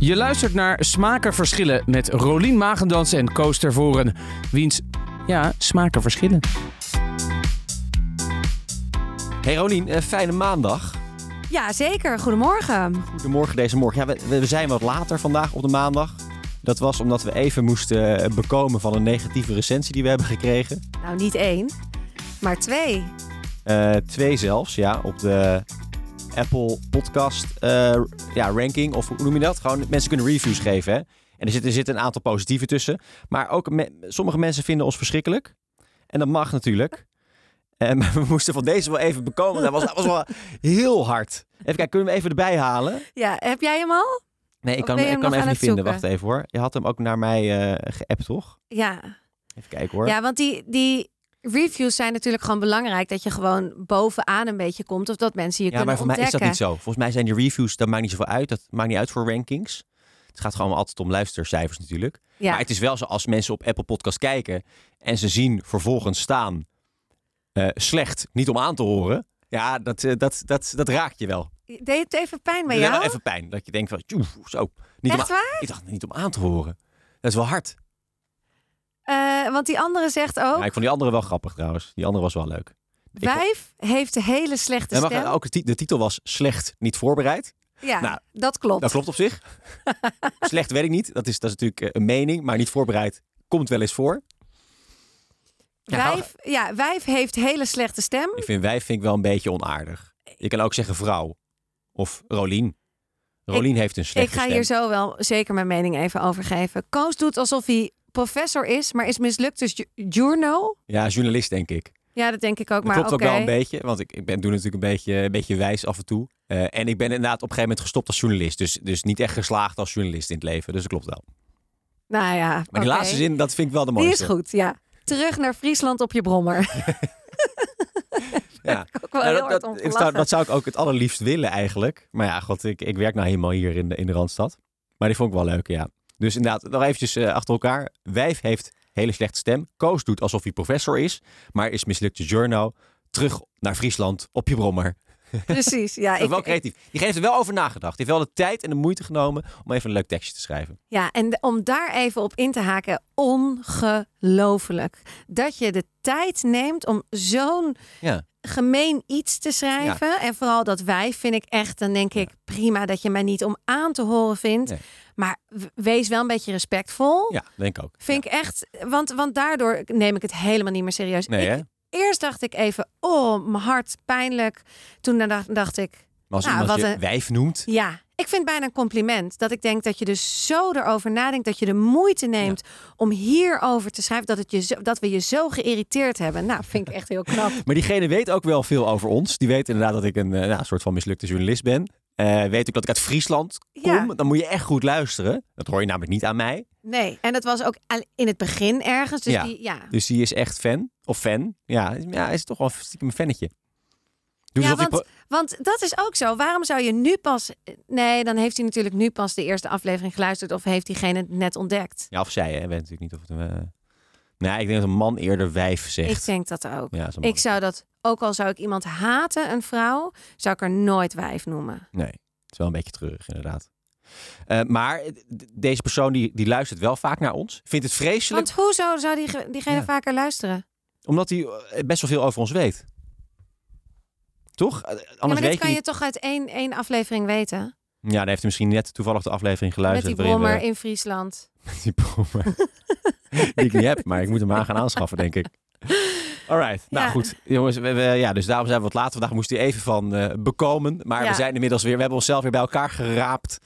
Je luistert naar Smaken Verschillen met Rolien Magendans en Koos Tervoren. Wiens, ja, smaken verschillen. Hey Rolien, eh, fijne maandag. Ja, zeker. Goedemorgen. Goedemorgen deze morgen. Ja, we, we zijn wat later vandaag op de maandag. Dat was omdat we even moesten eh, bekomen van een negatieve recensie die we hebben gekregen. Nou, niet één, maar twee. Eh, twee zelfs, ja, op de Apple Podcast eh, ja, ranking. Of hoe noem je dat? Gewoon mensen kunnen reviews geven. Hè? En er zitten er zitten een aantal positieve tussen. Maar ook me- sommige mensen vinden ons verschrikkelijk. En dat mag natuurlijk. En we moesten van deze wel even bekomen. Dat was, dat was wel heel hard. Even kijken, kunnen we hem even erbij halen? Ja, heb jij hem al? Nee, ik kan, ik kan hem even niet vinden. Wacht even hoor. Je had hem ook naar mij eh geappt, toch? Ja. Even kijken hoor. Ja, want die, die reviews zijn natuurlijk gewoon belangrijk. Dat je gewoon bovenaan een beetje komt. Of dat mensen je Ja, maar kunnen voor mij is dat ontdekken. niet zo. Volgens mij zijn die reviews, dat maakt niet zoveel uit. Dat maakt niet uit voor rankings. Het gaat gewoon altijd om luistercijfers natuurlijk. Ja. Maar het is wel zo als mensen op Apple Podcast kijken en ze zien vervolgens staan eh, slecht, niet om aan te horen. Ja, dat, eh, dat, dat, dat raakt je wel. Deed het even pijn bij jou? wel even pijn. Dat je denkt van, "Tjoe, zo. Niet Echt waar? Ik dacht niet om aan te horen. Dat is wel hard. Eh, want die andere zegt ook... Ja, ik vond die andere wel grappig trouwens. Die andere was wel leuk. Ik Wijf heeft een hele slechte Ja, maar stem. ook de ti- de titel was slecht, niet voorbereid. Ja, Nou, dat klopt. Dat klopt op zich. Slecht weet ik niet. Dat is, dat is natuurlijk eh, een mening, maar niet voorbereid. Komt wel eens voor. Wijf, ja, wijf heeft hele slechte stem. Ik vind wij vind ik wel een beetje onaardig. Je kan ook zeggen vrouw. Of Rolien. Rolien heeft een Ik slechte ga stem. hier zo wel zeker mijn mening even over geven. Koos doet alsof hij professor is, maar is mislukt. Dus ju- journo? Ja, journalist denk ik. Ja, dat denk ik ook. Dat Maar klopt ook wel een beetje. Want ik, ik ben, doe natuurlijk een beetje, een beetje wijs af en toe. Eh, en ik ben inderdaad op een gegeven moment gestopt als journalist. Dus, dus niet echt geslaagd als journalist in het leven. Dus dat klopt wel. Nou ja, Maar die laatste zin, dat vind ik wel de Die mooiste. is goed, ja. Terug naar Friesland op je brommer. Ja. Nou, dat, dat, ik zou, dat zou ik ook het allerliefst willen eigenlijk. Maar ja, god, ik, ik werk nou helemaal hier in de, in de Randstad. Maar die vond ik wel leuk, ja. Dus inderdaad, nog eventjes eh, achter elkaar. Wijf heeft hele slechte stem. Koos doet alsof hij professor is. Maar is mislukte journo. Terug naar Friesland op je brommer. Precies, ja. Ik, wel creatief. Diegene heeft er wel over nagedacht. Die heeft wel de tijd en de moeite genomen om even een leuk tekstje te schrijven. ja, en om daar even op in te haken, ongelooflijk. Dat je de tijd neemt om zo'n Ja. Gemeen iets te schrijven. En vooral dat wij vind ik echt, dan denk ik prima dat je mij niet om aan te horen vindt. Nee. Maar wees wel een beetje respectvol. Ja, denk ook. Vind ik echt, want, want daardoor neem ik het helemaal niet meer serieus. Nee, Ik-? Eerst dacht ik even, oh, mijn hart, pijnlijk. Toen dacht, dacht ik, Maar als Nou, iemand wat je een- wijf noemt. ja, ik vind het bijna een compliment. Dat ik denk dat je dus zo erover nadenkt. Dat je de moeite neemt om hierover te schrijven. Dat, het je zo, dat we je zo geïrriteerd hebben. Nou, vind ik echt heel knap. Maar diegene weet ook wel veel over ons. Die weet inderdaad dat ik een, eh, nou, soort van mislukte journalist ben. Eh, weet ook dat ik uit Friesland kom. Ja. Dan moet je echt goed luisteren. Dat hoor je namelijk niet aan mij. Nee, en dat was ook in het begin ergens. Dus Ja. die, ja. Dus die is echt fan. Of fan. Ja, is- ja is toch wel stiekem een fannetje. Doe Ja, want, want dat is ook zo. Waarom zou je nu pas... Nee, dan heeft hij natuurlijk nu pas de eerste aflevering geluisterd... of heeft diegene het net ontdekt. Ja, of zij, hè. Weet natuurlijk niet of het eh, Nee, ik denk dat een man eerder wijf zegt. Ik denk dat ook. Ja. Ik zou dat, ook al zou ik iemand haten, een vrouw... zou ik er nooit wijf noemen. Nee, het is wel een beetje treurig inderdaad. Eh, maar deze persoon die, die luistert wel vaak naar ons. Vindt het vreselijk, Want hoezo zou die, diegene Ja. vaker luisteren? omdat hij eh, best wel veel over ons weet. Toch? Eh, Ja, maar dit kan je toch uit één, één aflevering weten? Ja, dan heeft hij misschien net toevallig de aflevering Met geluisterd. die waarin we- brommer in Friesland. Die brommer. die ik niet heb, maar ik moet hem maar gaan aanschaffen, denk ik. Alright, nou Ja. goed. Jongens, we, we- ja, dus daarom zijn we wat later. Vandaag moest hij even van eh, bekomen. Maar Ja. we zijn inmiddels weer, we hebben onszelf weer bij elkaar geraapt.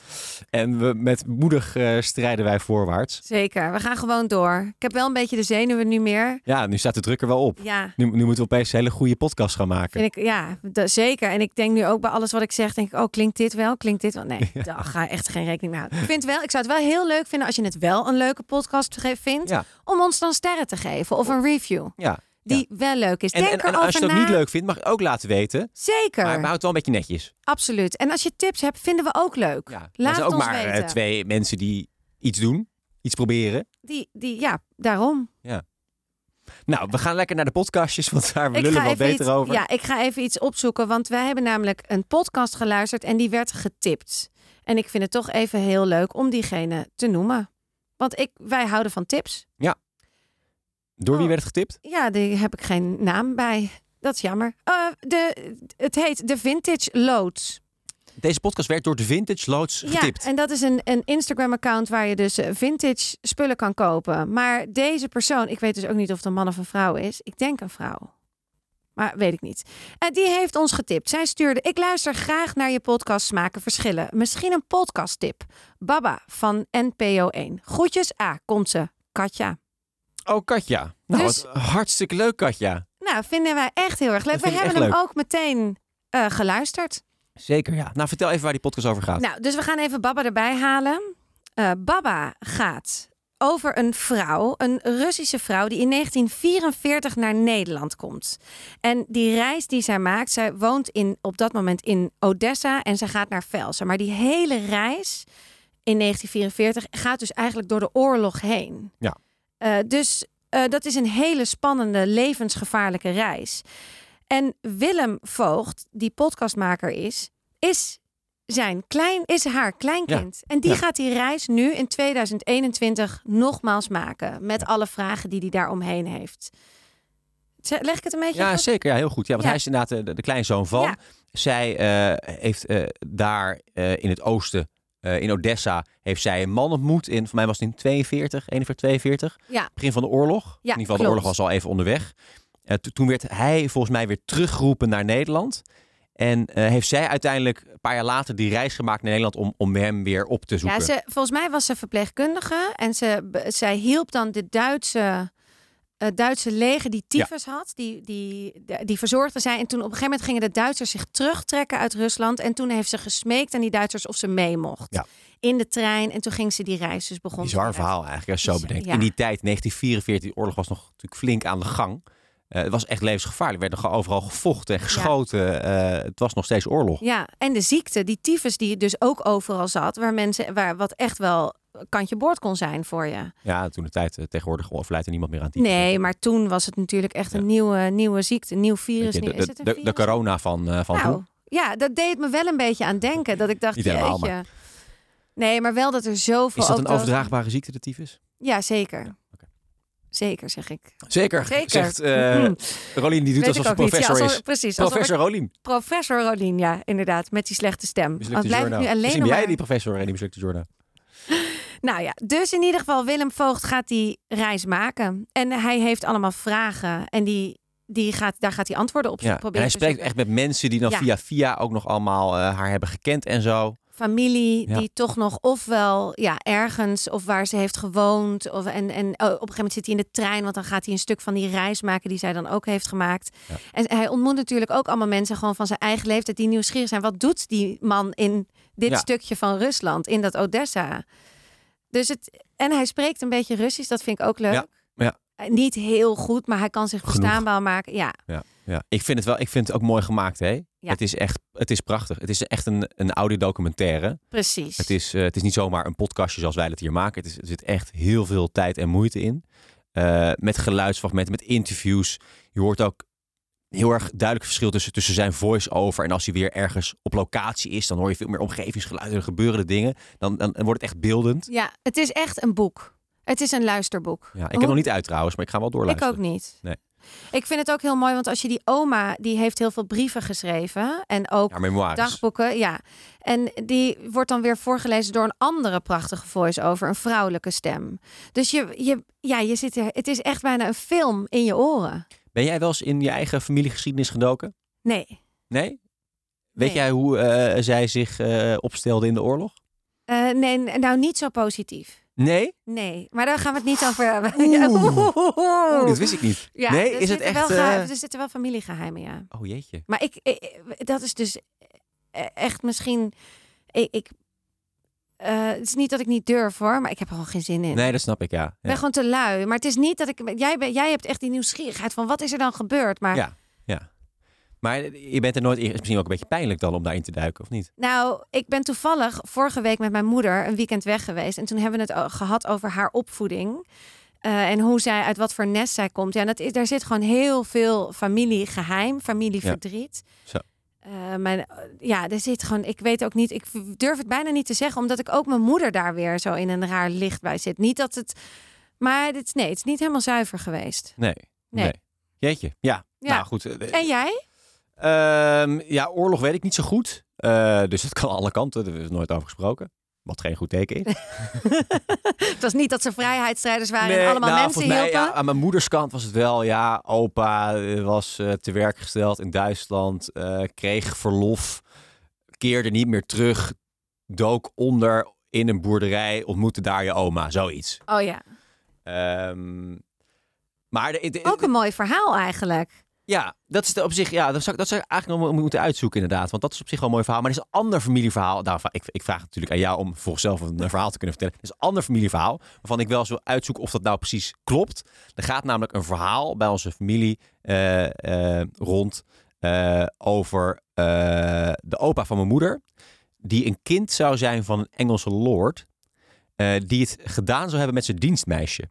En we, met moedig eh, strijden wij voorwaarts. Zeker, we gaan gewoon door. Ik heb wel een beetje de zenuwen nu meer. Ja, nu staat de druk er wel op. Ja, Nu, nu moeten we opeens een hele goede podcast gaan maken. vind ik, ja zeker. En ik denk nu ook bij alles wat ik zeg, denk ik, oh, klinkt dit wel? Klinkt dit wel? Nee, daar ga ik echt geen rekening mee houden. Ik, vind wel, ik zou het wel heel leuk vinden als je het wel een leuke podcast vindt, om ons dan sterren te geven of een review Ja. Die wel leuk is. En, Denk en, en erover als je na. niet leuk vindt, mag je het ook laten weten. Zeker, Maar, maar houd het wel een beetje netjes. absoluut. En als je tips hebt, vinden we ook leuk. Ja. Er Laat zijn ook ons maar eh, weten. twee mensen die iets doen, iets proberen. Die, die, ja, daarom. Nou, we gaan lekker naar de podcastjes, want daar Ik lullen we wel even beter iets, over. ja, ik ga even iets opzoeken, want wij hebben namelijk een podcast geluisterd en die werd getipt. En ik vind het toch even heel leuk om diegene te noemen. Want ik, wij houden van tips. Door wie Oh. werd getipt? Ja, die heb ik geen naam bij. Dat is jammer. Eh, de, het heet de Vintage Loads. Deze podcast werd door de Vintage Loods getipt. Ja, en dat is een, een Instagram-account waar je dus eh, vintage spullen kan kopen. Maar deze persoon, ik weet dus ook niet of het een man of een vrouw is. Ik denk een vrouw. Maar weet ik niet. En die heeft ons getipt. Zij stuurde: Ik luister graag naar je podcast Smaken Verschillen. Misschien een podcasttip. Baba van NPO 1. Groetjes. Ah, komt ze. Katja. Oh, Katja. Nou, Dus- wat hartstikke leuk, Katja. Nou, vinden wij echt heel erg leuk. We hebben hem ook meteen eh, geluisterd. Zeker, ja. Nou, vertel even waar die podcast over gaat. Nou, dus we gaan even Baba erbij halen. Eh, Baba gaat over een vrouw, een Russische vrouw die in 1944 naar Nederland komt. En die reis die zij maakt, zij woont in, op dat moment in Odessa en zij gaat naar Velsen. Maar die hele reis in 1944 gaat dus eigenlijk door de oorlog heen. Ja. Eh, dus eh, dat is een hele spannende, levensgevaarlijke reis. En Willem Voogd, die podcastmaker is, is zijn klein, is haar kleinkind. En die Ja. gaat die reis nu in 2021 nogmaals maken. Met alle vragen die hij daar omheen heeft. Leg ik het een beetje Ja, goed? zeker. Ja, heel goed. Ja, want Ja. hij is inderdaad de, de kleinzoon van. Zij eh, heeft eh, daar eh, in het oosten, eh, in Odessa, heeft zij een man ontmoet. In, voor mij was het in 42, 41, 42. Ja. Begin van de oorlog. in ieder geval, de oorlog was al even onderweg. To- toen werd hij volgens mij weer teruggeroepen naar Nederland. En eh, heeft zij uiteindelijk een paar jaar later die reis gemaakt naar Nederland om, om hem weer op te zoeken. Ja, ze, volgens mij was ze verpleegkundige. En ze, zij hielp dan de Duitse, eh, Duitse leger die tyfus had. Die, die, die, verzorgde zij. En toen op een gegeven moment gingen de Duitsers zich terugtrekken uit Rusland. En toen heeft ze gesmeekt aan die Duitsers of ze mee mocht. Ja. In de trein. En toen ging ze die reis. Dus begon Bizar verhaal eigenlijk, als je zo bedenkt. ja. In die tijd, 1944, die oorlog was nog natuurlijk flink aan de gang. Eh, het was echt levensgevaarlijk. Er werd nog overal gevochten en geschoten. Eh, het was nog steeds oorlog. Ja, en de ziekte, die tyfus die dus ook overal zat. Waar mensen, waar wat echt wel kantje boord kon zijn voor je. Ja, toen de tijd eh, tegenwoordig overlijdt er niemand meer aan tyfus. Nee, maar toen was het natuurlijk echt een Ja. nieuwe, nieuwe ziekte, een nieuw virus. je, de, is het een de, corona van, eh, van nou, toen. ja, dat deed me wel een beetje aan denken. Dat ik dacht, Niet helemaal, jeetje. Nee, maar wel dat er zoveel... Is dat een overdraagbare ziekte, de tyfus? Ja, zeker. Zeker, zeg ik. Zeker, Zeker. zegt Mhm. Rolien. Die doet Weet alsof ze. Ja, professor is. Precies. Professor Rolien. professor Rolien, ja, inderdaad. Met die slechte stem. Want blijf nu alleen Misschien ben jij maar... die professor en die mislukte journaal. Nou ja, dus in ieder geval Willem Voogd gaat die reis maken. En hij heeft allemaal vragen. En die, die gaat, daar gaat hij antwoorden op Ja. En proberen hij te spreekt echt met mensen die dan Ja. via via ook nog allemaal eh, haar hebben gekend en zo. Familie Ja. die toch nog ofwel ja, ergens of waar ze heeft gewoond. Of, en, en oh, op een gegeven moment zit hij in de trein. Want dan gaat hij een stuk van die reis maken die zij dan ook heeft gemaakt. Ja. En hij ontmoet natuurlijk ook allemaal mensen gewoon van zijn eigen leeftijd die nieuwsgierig zijn. Wat doet die man in dit Ja. stukje van Rusland, in dat Odessa? Dus het, en hij spreekt een beetje Russisch, dat vind ik ook leuk. Eh, Niet heel goed, maar hij kan zich Genoeg. verstaanbaar maken. Ja, Ja. Ik vind het wel. Ik vind het ook mooi gemaakt, hè? Ja. Het is echt. Het is prachtig. Het is echt een, een audiodocumentaire. precies. Het is, eh, het is niet zomaar een podcastje zoals wij dat hier maken. Het is, er zit echt heel veel tijd en moeite in. Eh, met geluidsfragmenten, met interviews. Je hoort ook heel erg duidelijk verschil tussen, tussen zijn voice-over en als hij weer ergens op locatie is, dan hoor je veel meer omgevingsgeluiden, er gebeuren de dingen. Dan, dan, dan wordt het echt beeldend. Ja, het is echt een boek. Het is een luisterboek. Ja, ik heb Hoe- nog niet uit trouwens, maar ik ga wel Ik doorluisteren. ook niet. Nee. Ik vind het ook heel mooi, want als je die oma, die heeft heel veel brieven geschreven. En ook Ja, dagboeken, ja. En die wordt dan weer voorgelezen door een andere prachtige voice-over, een vrouwelijke stem. Dus je, je, ja, je zit er, het is echt bijna een film in je oren. Ben jij wel eens in je eigen familiegeschiedenis gedoken? Nee. Nee? Weet Nee. jij hoe eh, zij zich eh, opstelde in de oorlog? Eh, nee, nou niet zo positief. Nee? Nee, maar daar gaan we het niet over hebben. Oeh. Ja, Oeh, dat wist ik niet. Ja, nee, is het echt... Wel eh, Er zitten wel familiegeheimen, ja. Oh jeetje. Maar ik, ik- dat is dus eh, echt misschien. Ik, ik, eh, het is niet dat ik niet durf hoor, maar ik heb er gewoon geen zin in. Nee, dat snap ik, ja. Ik ja. ben gewoon te lui. Maar het is niet dat ik. Jij, ben, jij hebt echt die nieuwsgierigheid van wat is er dan gebeurd. Maar Ja. Maar je bent er nooit... Is misschien ook een beetje pijnlijk dan om daarin te duiken, of niet? nou, ik ben toevallig vorige week met mijn moeder een weekend weg geweest. En toen hebben we het o- gehad over haar opvoeding. Eh, en hoe zij, uit wat voor nest zij komt. Ja, dat is, daar zit gewoon heel veel familiegeheim, familieverdriet. Zo. Eh, mijn, ja, er zit gewoon, ik weet ook niet, ik durf het bijna niet te zeggen, omdat ik ook mijn moeder daar weer zo in een raar licht bij zit. Niet dat het, maar is- nee, het is niet helemaal zuiver geweest. Nee. Nee. nee. Jeetje. Ja. Ja. Nou goed. eh, En jij? Ehm, ja, oorlog weet ik niet zo goed. Eh, dus het kan alle kanten. Daar is nooit over gesproken. Wat geen goed teken is. Het was niet dat ze vrijheidsstrijders waren en allemaal nou, mensen mij, hielpen. ja, aan mijn moeders kant was het wel, ja, opa eh, was eh, te werk gesteld in Duitsland, kreeg verlof, keerde niet meer terug, dook onder in een boerderij, ontmoette daar je oma, zoiets. Oh ja, Ehm, maar de, de- ook een mooi verhaal eigenlijk. Ja, dat is op zich, ja, dat zou, dat eigenlijk nog mo- moeten uitzoeken inderdaad, want dat is op zich wel een mooi verhaal. Maar er is een ander familieverhaal, nou, ik, ik vraag natuurlijk aan jou om voor zelf een, verhaal te kunnen vertellen. Er is een ander familieverhaal, waarvan ik wel wil uitzoeken of dat nou precies klopt. Er gaat namelijk een verhaal bij onze familie eh, eh, rond eh, over de opa van mijn moeder, die een kind zou zijn van een Engelse lord, die het gedaan zou hebben met zijn dienstmeisje.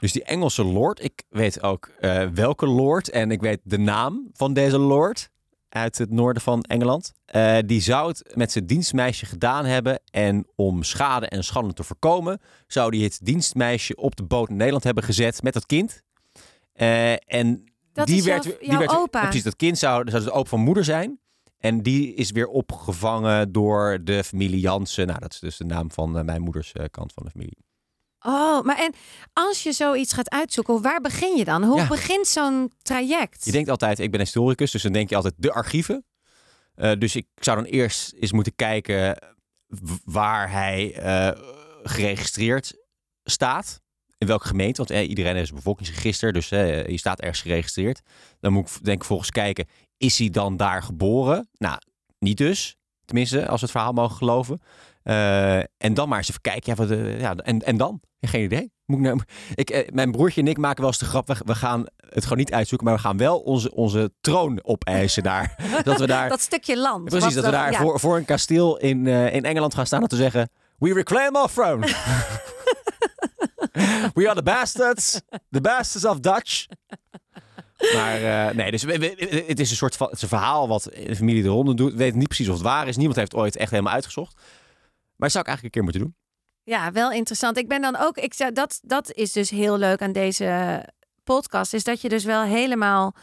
Dus die Engelse lord, ik weet ook eh, welke lord en ik weet de naam van deze lord uit het noorden van Engeland. Eh, die zou het met zijn dienstmeisje gedaan hebben en om schade en schande te voorkomen, zou hij het dienstmeisje op de boot in Nederland hebben gezet met dat kind. Eh, en Dat die werd, jouw- die jouw werd, opa. ja, precies, dat kind zou, zou de opa van moeder zijn. En die is weer opgevangen door de familie Jansen. Nou, dat is dus de naam van mijn moeders kant van de familie. Oh, maar en als je zoiets gaat uitzoeken, waar begin je dan? Hoe Ja. begint zo'n traject? Je denkt altijd, ik ben historicus, dus dan denk je altijd de archieven. Eh, dus ik zou dan eerst eens moeten kijken waar hij eh, geregistreerd staat. In welke gemeente, want eh, iedereen heeft een bevolkingsregister, dus eh, je staat ergens geregistreerd. Dan moet ik denk ik volgens kijken, is hij dan daar geboren? Nou, niet dus. Tenminste, als we het verhaal mogen geloven. En dan maar eens even kijken. Ja, wat, ja, en, en dan? Geen idee. Moet ik nou, ik, eh, mijn broertje en ik maken wel eens de grap. We, we gaan het gewoon niet uitzoeken, maar we gaan wel onze, onze troon opeisen daar. dat we daar, dat stukje land. precies, dat we daar ja. voor, voor een kasteel in, eh, in Engeland gaan staan en te zeggen... We reclaim our throne. we are the bastards. The bastards of Dutch. Maar eh, nee, dus we- we- het is een soort van het is een verhaal wat de familie de ronde doet. We weten niet precies of het waar is. Niemand heeft ooit echt helemaal uitgezocht. Maar dat zou ik eigenlijk een keer moeten doen. Ja, wel interessant. Ik ben dan ook, ik dat, dat is dus heel leuk aan deze podcast, is dat je dus wel helemaal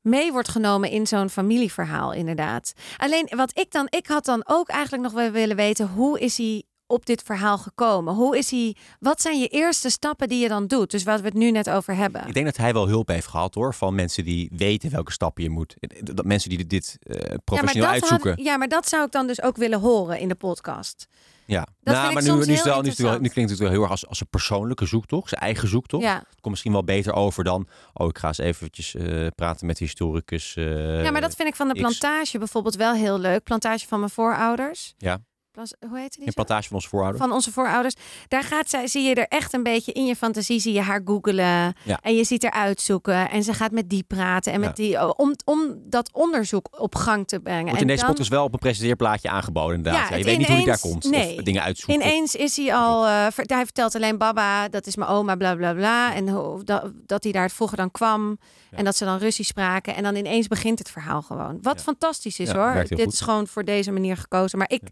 mee wordt genomen in zo'n familieverhaal, inderdaad. Alleen wat ik dan, ik had dan ook eigenlijk nog wel willen weten, hoe is hij op dit verhaal gekomen? Hoe is hij, wat zijn je eerste stappen die je dan doet? Dus wat we het nu net over hebben. Ik denk dat hij wel hulp heeft gehad hoor. Van mensen die weten welke stappen je moet. Dat mensen die dit eh, professioneel dat uitzoeken. had- ja, maar dat zou ik dan dus ook willen horen in de podcast. Ja, Dat nou, maar nu, nu, is het heel wel, nu, is het wel, nu interessant. klinkt het wel heel erg als, als een persoonlijke zoektocht. Zijn eigen zoektocht. Ja. Het komt misschien wel beter over dan... Oh, ik ga eens eventjes eh, praten met historicus. eh, ja, maar dat vind ik van de X. plantage bijvoorbeeld wel heel leuk. Plantage van mijn voorouders. Ja. Hoe heet die? In zo? plantage van onze voorouders. van onze voorouders. Daar gaat zij, zie je er echt een beetje in je fantasie, zie je haar googelen. Ja. En je ziet haar uitzoeken. En ze gaat met die praten. En met Ja. die, oh, om, om dat onderzoek op gang te brengen. Wordt en in deze dan, podcast wel op een presenteerplaatje aangeboden inderdaad. Ja, Ja, je weet niet hoe hij daar komt. nee. Of dingen uitzoekt. of- Ineens is hij al, eh, ver- hij vertelt alleen Baba, dat is mijn oma, bla bla bla. En hoe, dat, dat hij daar vroeger dan kwam. En dat ze dan Russisch spraken. En dan ineens begint het verhaal gewoon. Wat fantastisch is hoor. Dit goed. is gewoon voor deze manier gekozen. Maar ik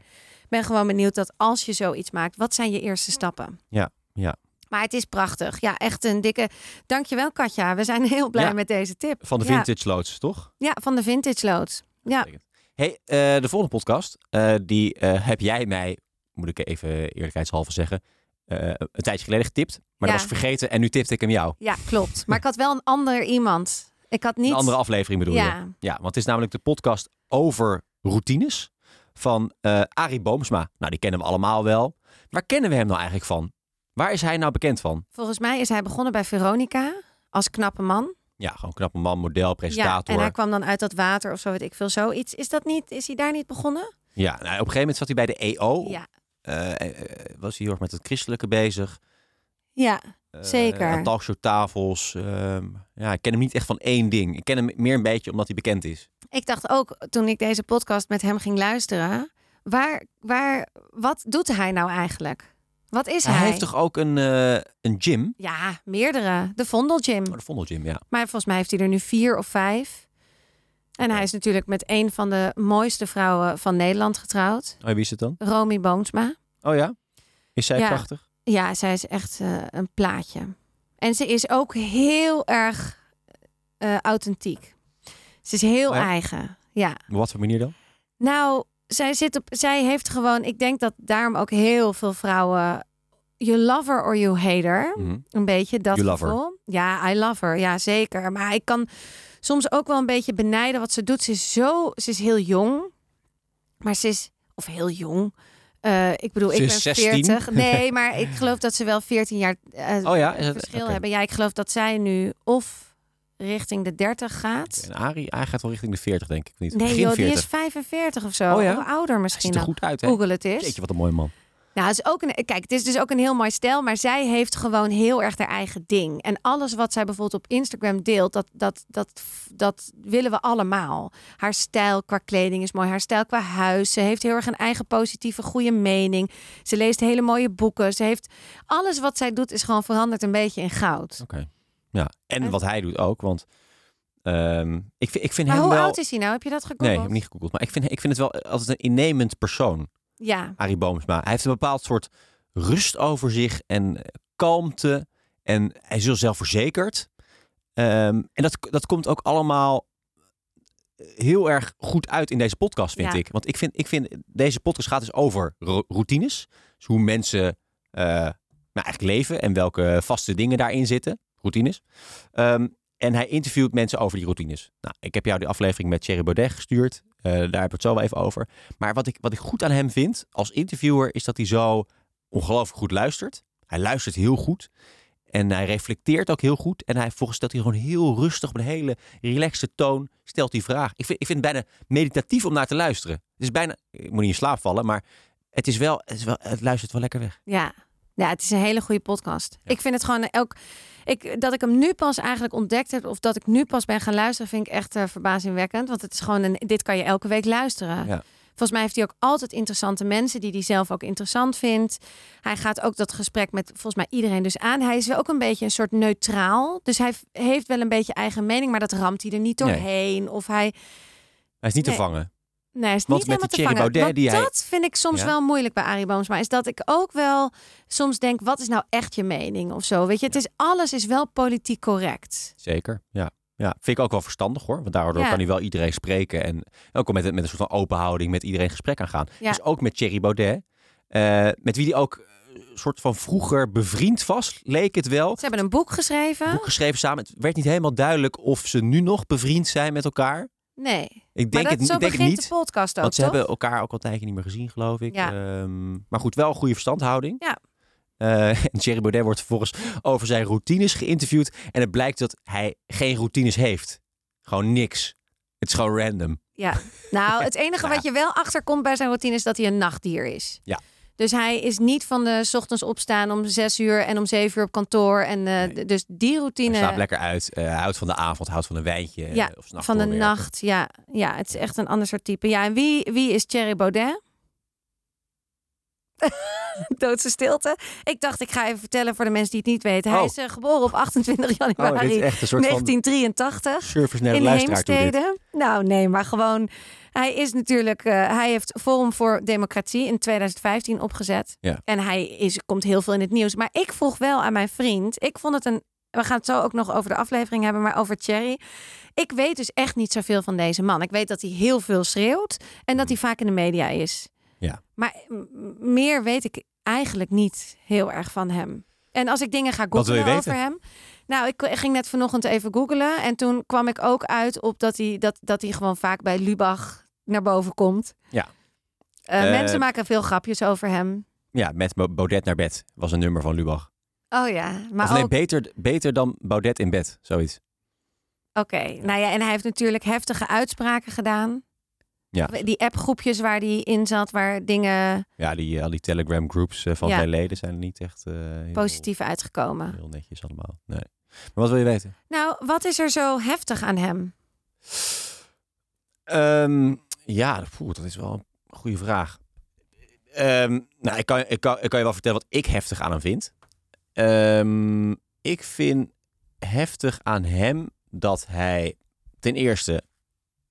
ben gewoon benieuwd dat als je zoiets maakt, wat zijn je eerste stappen? Ja, ja. Maar het is prachtig. Ja, echt een dikke. Dankjewel, Katja. We zijn heel blij Ja. met deze tip. Van de vintage loods, toch? Ja, van de vintage lood. Ja. Hey, eh, de volgende podcast, eh, die eh, heb jij mij, moet ik even eerlijkheidshalve zeggen, een tijdje geleden getipt. Maar Ja. dat was vergeten en nu tipte ik hem jou. ja, klopt. Maar ik had wel een ander iemand. Ik had niet. Een andere aflevering bedoel je? Ja, want het is namelijk de podcast over routines van eh Arie Boomsma. Nou, die kennen we allemaal wel. Waar kennen we hem nou eigenlijk van? Waar is hij nou bekend van? Volgens mij is hij begonnen bij Veronica als knappe man. Ja, gewoon knappe man, model, Ja, presentator. en hij kwam dan uit dat water of zo, weet ik veel, zoiets. Is dat niet? Is hij daar niet begonnen? Ja, nou, op een gegeven moment zat hij bij de EO. Ja. Eh, eh, was hij heel erg met het christelijke bezig. Ja. Zeker. aan talkshowtafels. ehm, ja, ik ken hem niet echt van één ding. Ik ken hem meer een beetje omdat hij bekend is. Ik dacht ook toen ik deze podcast met hem ging luisteren, waar, waar, wat doet hij nou eigenlijk? Wat is hij? Hij heeft toch ook een, eh, een gym? Ja, meerdere. De Vondel Gym. Oh, de Vondel Gym, ja. Maar volgens mij heeft hij er nu vier of vijf. En hij is natuurlijk met een van de mooiste vrouwen van Nederland getrouwd. Oh, wie is het dan? Romy Boomsma. Oh ja? Is zij Ja. prachtig? Ja, zij is echt eh, een plaatje. En ze is ook heel erg eh, authentiek. Ze is heel ja? eigen. Ja. Op wat voor manier dan? Nou, zij, zit op, zij heeft gewoon... Ik denk dat daarom ook heel veel vrouwen... You love her or you hate her. Mhm. Een beetje dat You love her. gevoel. Ja, I love her. Ja, zeker. Maar ik kan soms ook wel een beetje benijden wat ze doet. Ze is zo... Ze is heel jong. Maar ze is... Of heel jong. Eh, ik bedoel, Ze ik ben 16. 40. Nee, maar ik geloof dat ze wel 14 jaar eh, Oh ja? Is het, verschil hebben. Ja, ik geloof dat zij nu of richting de 30 gaat. En Arie, hij gaat wel richting de 40, denk ik niet. Nee, joh, die 40. is 45 of zo. Oh ja? Of ouder Hij misschien ziet er goed uit, hè? Google het eens. Jeetje, wat een mooie man. Nou, het is ook een, kijk, het is dus ook een heel mooi stijl, maar zij heeft gewoon heel erg haar eigen ding. En alles wat zij bijvoorbeeld op Instagram deelt, dat, dat, dat, dat willen we allemaal. Haar stijl qua kleding is mooi, haar stijl qua huis. Ze heeft heel erg een eigen positieve, goede mening. Ze leest hele mooie boeken. Ze heeft alles wat zij doet is gewoon veranderd een beetje in goud. Oké. Ja, en En- wat hij doet ook, want ehm, ik, ik vind Maar hem hoe wel... oud is hij nou? Heb je dat gegoogeld? Nee, ik heb niet gegoogeld. Maar ik vind, ik vind het wel altijd een innemend persoon, Ja, Arie Boomsma. Hij heeft een bepaald soort rust over zich en eh, kalmte. En hij is heel zelfverzekerd. Ehm, en dat, dat komt ook allemaal heel erg goed uit in deze podcast, vind Ja. ik. Want ik vind, ik vind, deze podcast gaat dus over ro- routines. Dus hoe mensen eh, nou, eigenlijk leven en welke vaste dingen daarin zitten. Routines. Ehm, en hij interviewt mensen over die routines. Nou, ik heb jou die aflevering met Thierry Baudet gestuurd. Eh, daar heb ik het zo wel even over. Maar wat ik, wat ik goed aan hem vind als interviewer... is dat hij zo ongelooflijk goed luistert. Hij luistert heel goed. En hij reflecteert ook heel goed. En hij, volgens stelt hij gewoon heel rustig... op een hele relaxte toon stelt hij vragen. Ik vind, ik vind het bijna meditatief om naar te luisteren. Het is bijna... Ik moet niet in slaap vallen, maar... Het, is wel, het, is wel, het luistert wel lekker weg. ja. Ja, het is een hele goede podcast. Ik vind het gewoon ook. Ik, dat ik hem nu pas eigenlijk ontdekt heb, of dat ik nu pas ben gaan luisteren, vind ik echt eh, verbazingwekkend. Want het is gewoon een. Dit kan je elke week luisteren. Ja. Volgens mij heeft hij ook altijd interessante mensen die hij zelf ook interessant vindt. Hij gaat ook dat gesprek met volgens mij iedereen dus aan. Hij is wel ook een beetje een soort neutraal. Dus hij heeft wel een beetje eigen mening, maar dat ramt hij er niet Nee. doorheen. Of hij. Hij is niet Nee. te vangen. Nee, is Want niet met die Thierry. Baudet die hij- dat vind ik soms Ja? wel moeilijk bij Arie Boomsma. Is dat ik ook wel soms denk, wat is nou echt je mening of zo? Weet je, het is, alles is wel politiek correct. Zeker, ja. Ja, vind ik ook wel verstandig hoor. Want daardoor Ja. kan hij wel iedereen spreken. En ook met, met een soort van open houding met iedereen gesprek aangaan. Dus ook met Thierry Baudet. eh, met wie hij ook eh, soort van vroeger bevriend was, leek het wel. Ze hebben een boek geschreven. Boek geschreven samen. Het werd niet helemaal duidelijk of ze nu nog bevriend zijn met elkaar. Nee, Ik denk maar dat, het, zo ik denk begint niet. de podcast ook, Want ze toch? hebben elkaar ook al een tijdje niet meer gezien, geloof ik. Ja. Ehm, maar goed, wel een goede verstandhouding. Ja. Eh, en Thierry Baudet wordt vervolgens over zijn routines geïnterviewd. En het blijkt dat hij geen routines heeft. Gewoon niks. Het is gewoon random. Ja, nou, het enige ja. wat je wel achterkomt bij zijn routine is dat hij een nachtdier is. Ja. Dus hij is niet van de 's ochtends opstaan om zes uur en om zeven uur op kantoor. En eh, Nee. d- dus die Hij routine slaapt lekker uit. eh, hij houdt van de avond, houdt van een wijntje. eh, Ja, of nachts van de nacht. Ja, ja, het is echt een ander soort type. Ja, en wie, wie is Thierry Baudet? Doodse stilte. Ik dacht, ik ga even vertellen voor de mensen die het niet weten. Hij Oh. is eh, geboren op 28 Oh, januari dit is echt een soort 1983. van service in. Heemstede. Nou, nee, maar gewoon. Hij is natuurlijk. eh, hij heeft Forum voor Democratie in 2015 opgezet. Ja. En hij is, komt heel veel in het nieuws. Maar ik vroeg wel aan mijn vriend. Ik vond het een. We gaan het zo ook nog over de aflevering hebben, maar over Thierry. Ik weet dus echt niet zoveel van deze man. Ik weet dat hij heel veel schreeuwt en dat hij vaak in de media is. Maar meer weet ik eigenlijk niet heel erg van hem. En als ik dingen ga googlen over weten? hem. Nou, ik ging net vanochtend even googlen. En toen kwam ik ook uit op dat hij, dat, dat hij gewoon vaak bij Lubach naar boven komt. Ja. Eh, Eh, mensen maken veel grapjes over hem. Ja, met Baudet naar bed was een nummer van Lubach. Oh ja, maar of nee, ook... beter, beter dan Baudet in bed, zoiets. Oké, nou ja, en hij heeft natuurlijk heftige uitspraken gedaan. Ja. Die appgroepjes waar hij in zat, waar dingen Ja, die, al die Telegram groups eh, van Ja. zijn leden zijn niet echt eh, heel, positief uitgekomen. heel netjes allemaal. Nee. Maar wat wil je weten? Nou, wat is er zo heftig aan hem? Ehm, ja, poeh, dat is wel een goede vraag. Ehm, nou, ik kan, ik, kan, ik kan je wel vertellen wat ik heftig aan hem vind. Ehm, ik vind heftig aan hem dat hij ten eerste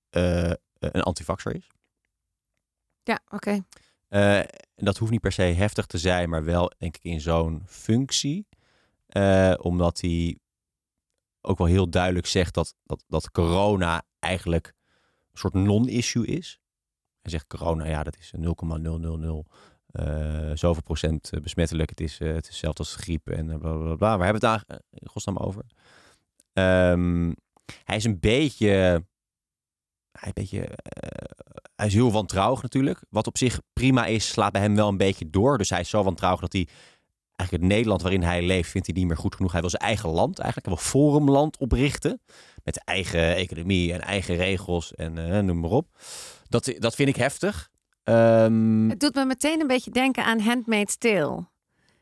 eh, een antivaxer is. Ja, oké. Eh, en dat hoeft niet per se heftig te zijn, maar wel denk ik in zo'n functie. Eh, omdat hij ook wel heel duidelijk zegt dat, dat, dat corona eigenlijk een soort non-issue is. Hij zegt corona, ja, dat is 0,000 eh zoveel procent besmettelijk. Het is, eh, het is hetzelfde als griep en bla bla bla. Waar hebben we het daar eh, in godsnaam over? Ehm, hij is een beetje. Hij, is een beetje eh, hij is heel wantrouwig natuurlijk. Wat op zich prima is, slaat bij hem wel een beetje door. Dus hij is zo wantrouwig dat hij eigenlijk het Nederland waarin hij leeft, vindt hij niet meer goed genoeg. Hij wil zijn eigen land eigenlijk, wil forumland oprichten. Met eigen economie en eigen regels en eh, noem maar op. Dat, dat vind ik heftig. Ehm, Het doet me meteen een beetje denken aan Handmaid's Tale.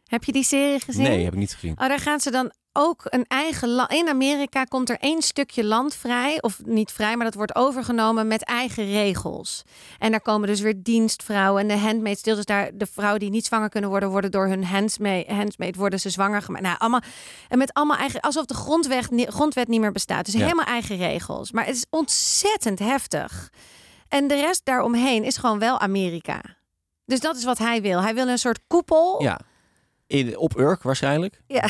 Heb je die serie gezien? nee, heb ik niet gezien. Oh, daar gaan ze dan ook een eigen land. In Amerika komt er één stukje land vrij, of niet vrij, maar dat wordt overgenomen met eigen regels. En daar komen dus weer dienstvrouwen en de handmaids. Deel dus daar de vrouwen die niet zwanger kunnen worden, worden door hun handsmaid, handsmaid worden ze zwanger gemaakt. Nou, allemaal en met allemaal eigen, alsof de grondwet, grondwet niet meer bestaat. Dus Ja. helemaal eigen regels. Maar het is ontzettend heftig. En de rest daaromheen is gewoon wel Amerika. Dus dat is wat hij wil. Hij wil een soort koepel. Ja. In, op Urk waarschijnlijk. Ja.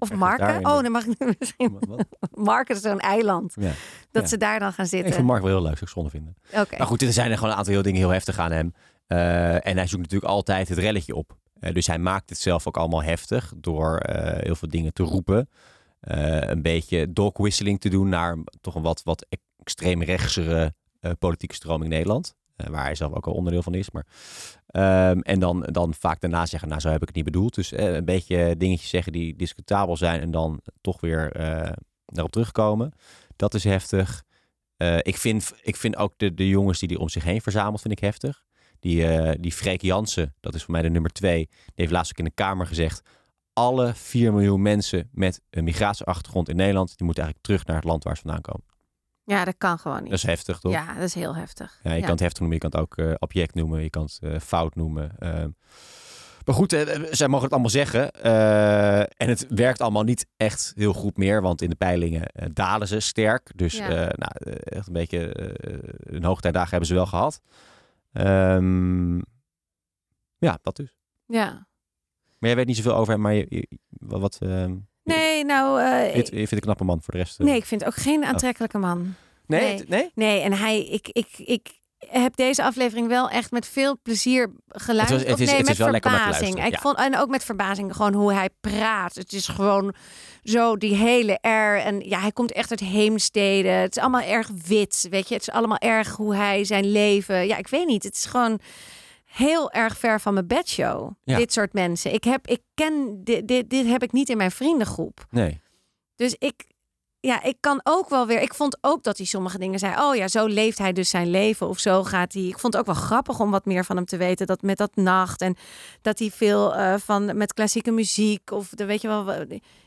Of Marken. Oh, dan mag ik misschien. Wat-? Marken is zo'n eiland. Ja. Dat Ja. ze daar dan gaan Ik zitten. vind Mark wel heel leuk, zou ik zonde vinden. Oké. Maar goed, er zijn er gewoon een aantal heel dingen heel heftig aan hem. Eh, en hij zoekt natuurlijk altijd het relletje op. Eh, dus hij maakt het zelf ook allemaal heftig door eh, heel veel dingen te roepen. Een beetje dogwhisseling te doen naar toch een wat, wat extreem rechtsere eh, politieke stroming in Nederland. Waar hij zelf ook al onderdeel van is. Maar, ehm, en dan, dan vaak daarna zeggen, nou zo heb ik het niet bedoeld. Dus eh, een beetje dingetjes zeggen die discutabel zijn en dan toch weer eh, daarop terugkomen. Dat is heftig. Eh, ik, vind, ik vind ook de, de jongens die hij om zich heen verzamelt, vind ik heftig. Die, eh die Freek Jansen, dat is voor mij de nummer twee, die heeft laatst ook in de Kamer gezegd... alle 4 miljoen mensen met een migratieachtergrond in Nederland... die moeten eigenlijk terug naar het land waar ze vandaan komen. Ja, dat kan gewoon niet. Dat is heftig, toch? ja, dat is heel heftig. Ja, je Ja. kan het heftig noemen, je kan het ook eh, object noemen, je kan het eh, fout noemen. ehm. maar goed, eh, zij mogen het allemaal zeggen. en het werkt allemaal niet echt heel goed meer, want in de peilingen dalen ze sterk. Dus Ja. nou, echt een beetje een hoogtijdagen hebben ze wel gehad. Ehm, ja, dat dus. Ja. Maar jij weet niet zoveel over hem, maar je, je- wat... ehm, Nee, nou... je, ik- vindt- je vindt een knappe man voor de rest. eh. nee, ik vind ook geen aantrekkelijke man. nee? nee. nee? Nee, en hij... Ik, ik, ik heb deze aflevering wel echt met veel plezier geluisterd. Het was- het Of is- nee, het met is wel verbazing. Ik ja. vond, en ook met verbazing gewoon hoe hij praat. Het is gewoon zo die hele air. En ja, hij komt echt uit Heemstede. Het is allemaal erg wit, weet je. Het is allemaal erg hoe hij zijn leven... Ja, ik weet niet. Het is gewoon heel erg ver van mijn bedshow. Ja. Dit soort mensen. Ik heb, ik ken dit, dit, dit heb ik niet in mijn vriendengroep. Nee. Dus ik, ja, ik kan ook wel weer. Ik vond ook dat hij sommige dingen zei. Oh ja, zo leeft hij dus zijn leven. Of zo gaat hij. Ik vond het ook wel grappig om wat meer van hem te weten. Dat met dat nacht. En dat hij veel eh, van met klassieke muziek. Of de, weet je wel.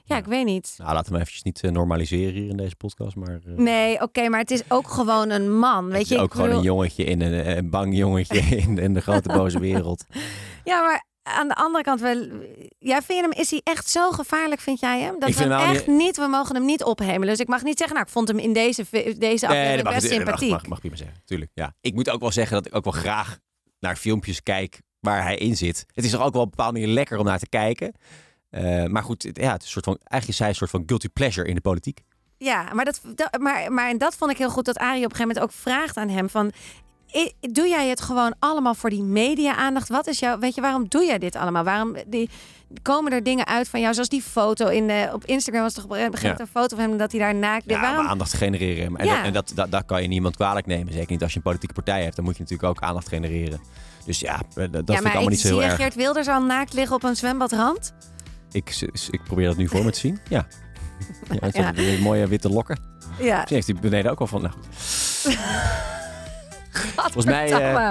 Ja, ik weet niet. Nou, laten we eventjes niet eh, normaliseren hier in deze podcast, maar... eh, Nee, oké, maar het is ook gewoon een man. Weet je, ook ik gewoon een jongetje in een, een bang jongetje in, in de grote boze wereld. Ja, maar aan de andere kant wel. Ja, vind je hem? Is hij echt zo gevaarlijk? Vind jij hem? Dat Ik we hem echt niet. We mogen hem niet ophemelen. Dus ik mag niet zeggen. Nou, ik vond hem in deze deze aflevering best sympathiek. mag, mag, mag prima zeggen. Tuurlijk, ja. Ik moet ook wel zeggen dat ik ook wel graag naar filmpjes kijk waar hij in zit. Het is toch ook wel op een bepaalde manier lekker om naar te kijken. Eh, maar goed, het- ja, het is een soort van, eigenlijk is hij een soort van guilty pleasure in de politiek. Ja, maar dat, dat, maar, maar en dat vond ik heel goed dat Arie op een gegeven moment ook vraagt aan hem van... "I- Doe jij het gewoon allemaal voor die media-aandacht? Wat is jouw, weet je, waarom doe jij dit allemaal? Waarom die, komen er dingen uit van jou, zoals die foto in de, op Instagram was toch op een gegeven moment een foto van hem dat hij daar naakt. Ja, waarom? om aandacht genereren. En, Ja. dat, en dat, dat, dat kan je niemand kwalijk nemen. Zeker niet als je een politieke partij hebt. Dan moet je natuurlijk ook aandacht genereren. Dus ja, dat, dat ja, vind ik allemaal niet zo zie heel je erg. Geert Wilders al naakt liggen op een zwembadrand? Ik, ik probeer dat nu voor me te zien. Ja. ja, mooie witte lokken. Ja. Misschien heeft hij beneden ook al van. Nou. Volgens mij, eh.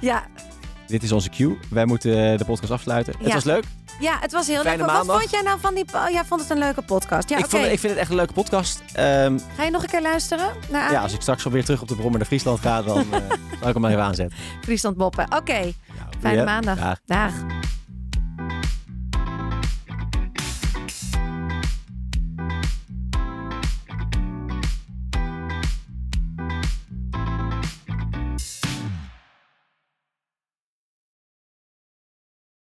Ja, dit is onze cue. Wij moeten de podcast afsluiten. Het was leuk. ja, het was heel Fijne leuk. Wat vond jij nou van die... Oh, jij vond het een leuke podcast. Ja, ik, vond, ik vind het echt een leuke podcast. Ehm, Ga je nog een keer luisteren naar ja, als ik straks alweer terug op de Brommer naar Friesland ga, dan eh zal ik hem maar even aanzetten. Friesland Moppen. Oké, Nou, fijne maandag. Dag. Dag.